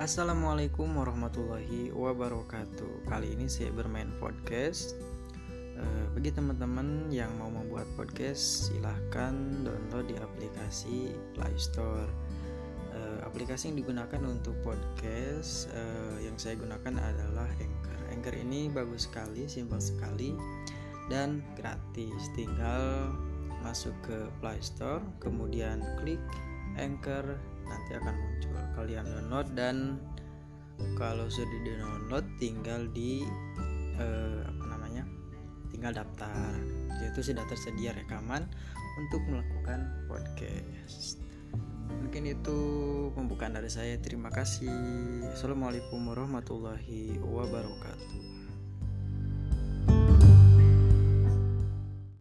Assalamualaikum warahmatullahi wabarakatuh. Kali ini saya bermain podcast. Eh, bagi teman-teman yang mau membuat podcast, silahkan download di aplikasi Play Store. Eh, aplikasi yang digunakan untuk podcast eh, yang saya gunakan adalah Anchor. Anchor ini bagus sekali, simpel sekali, dan gratis. Tinggal masuk ke Play Store, kemudian klik Anchor nanti akan muncul kalian download dan kalau sudah di download tinggal di eh, apa namanya tinggal daftar. Itu sudah tersedia rekaman untuk melakukan podcast. Mungkin itu pembukaan dari saya. Terima kasih. Assalamualaikum warahmatullahi wabarakatuh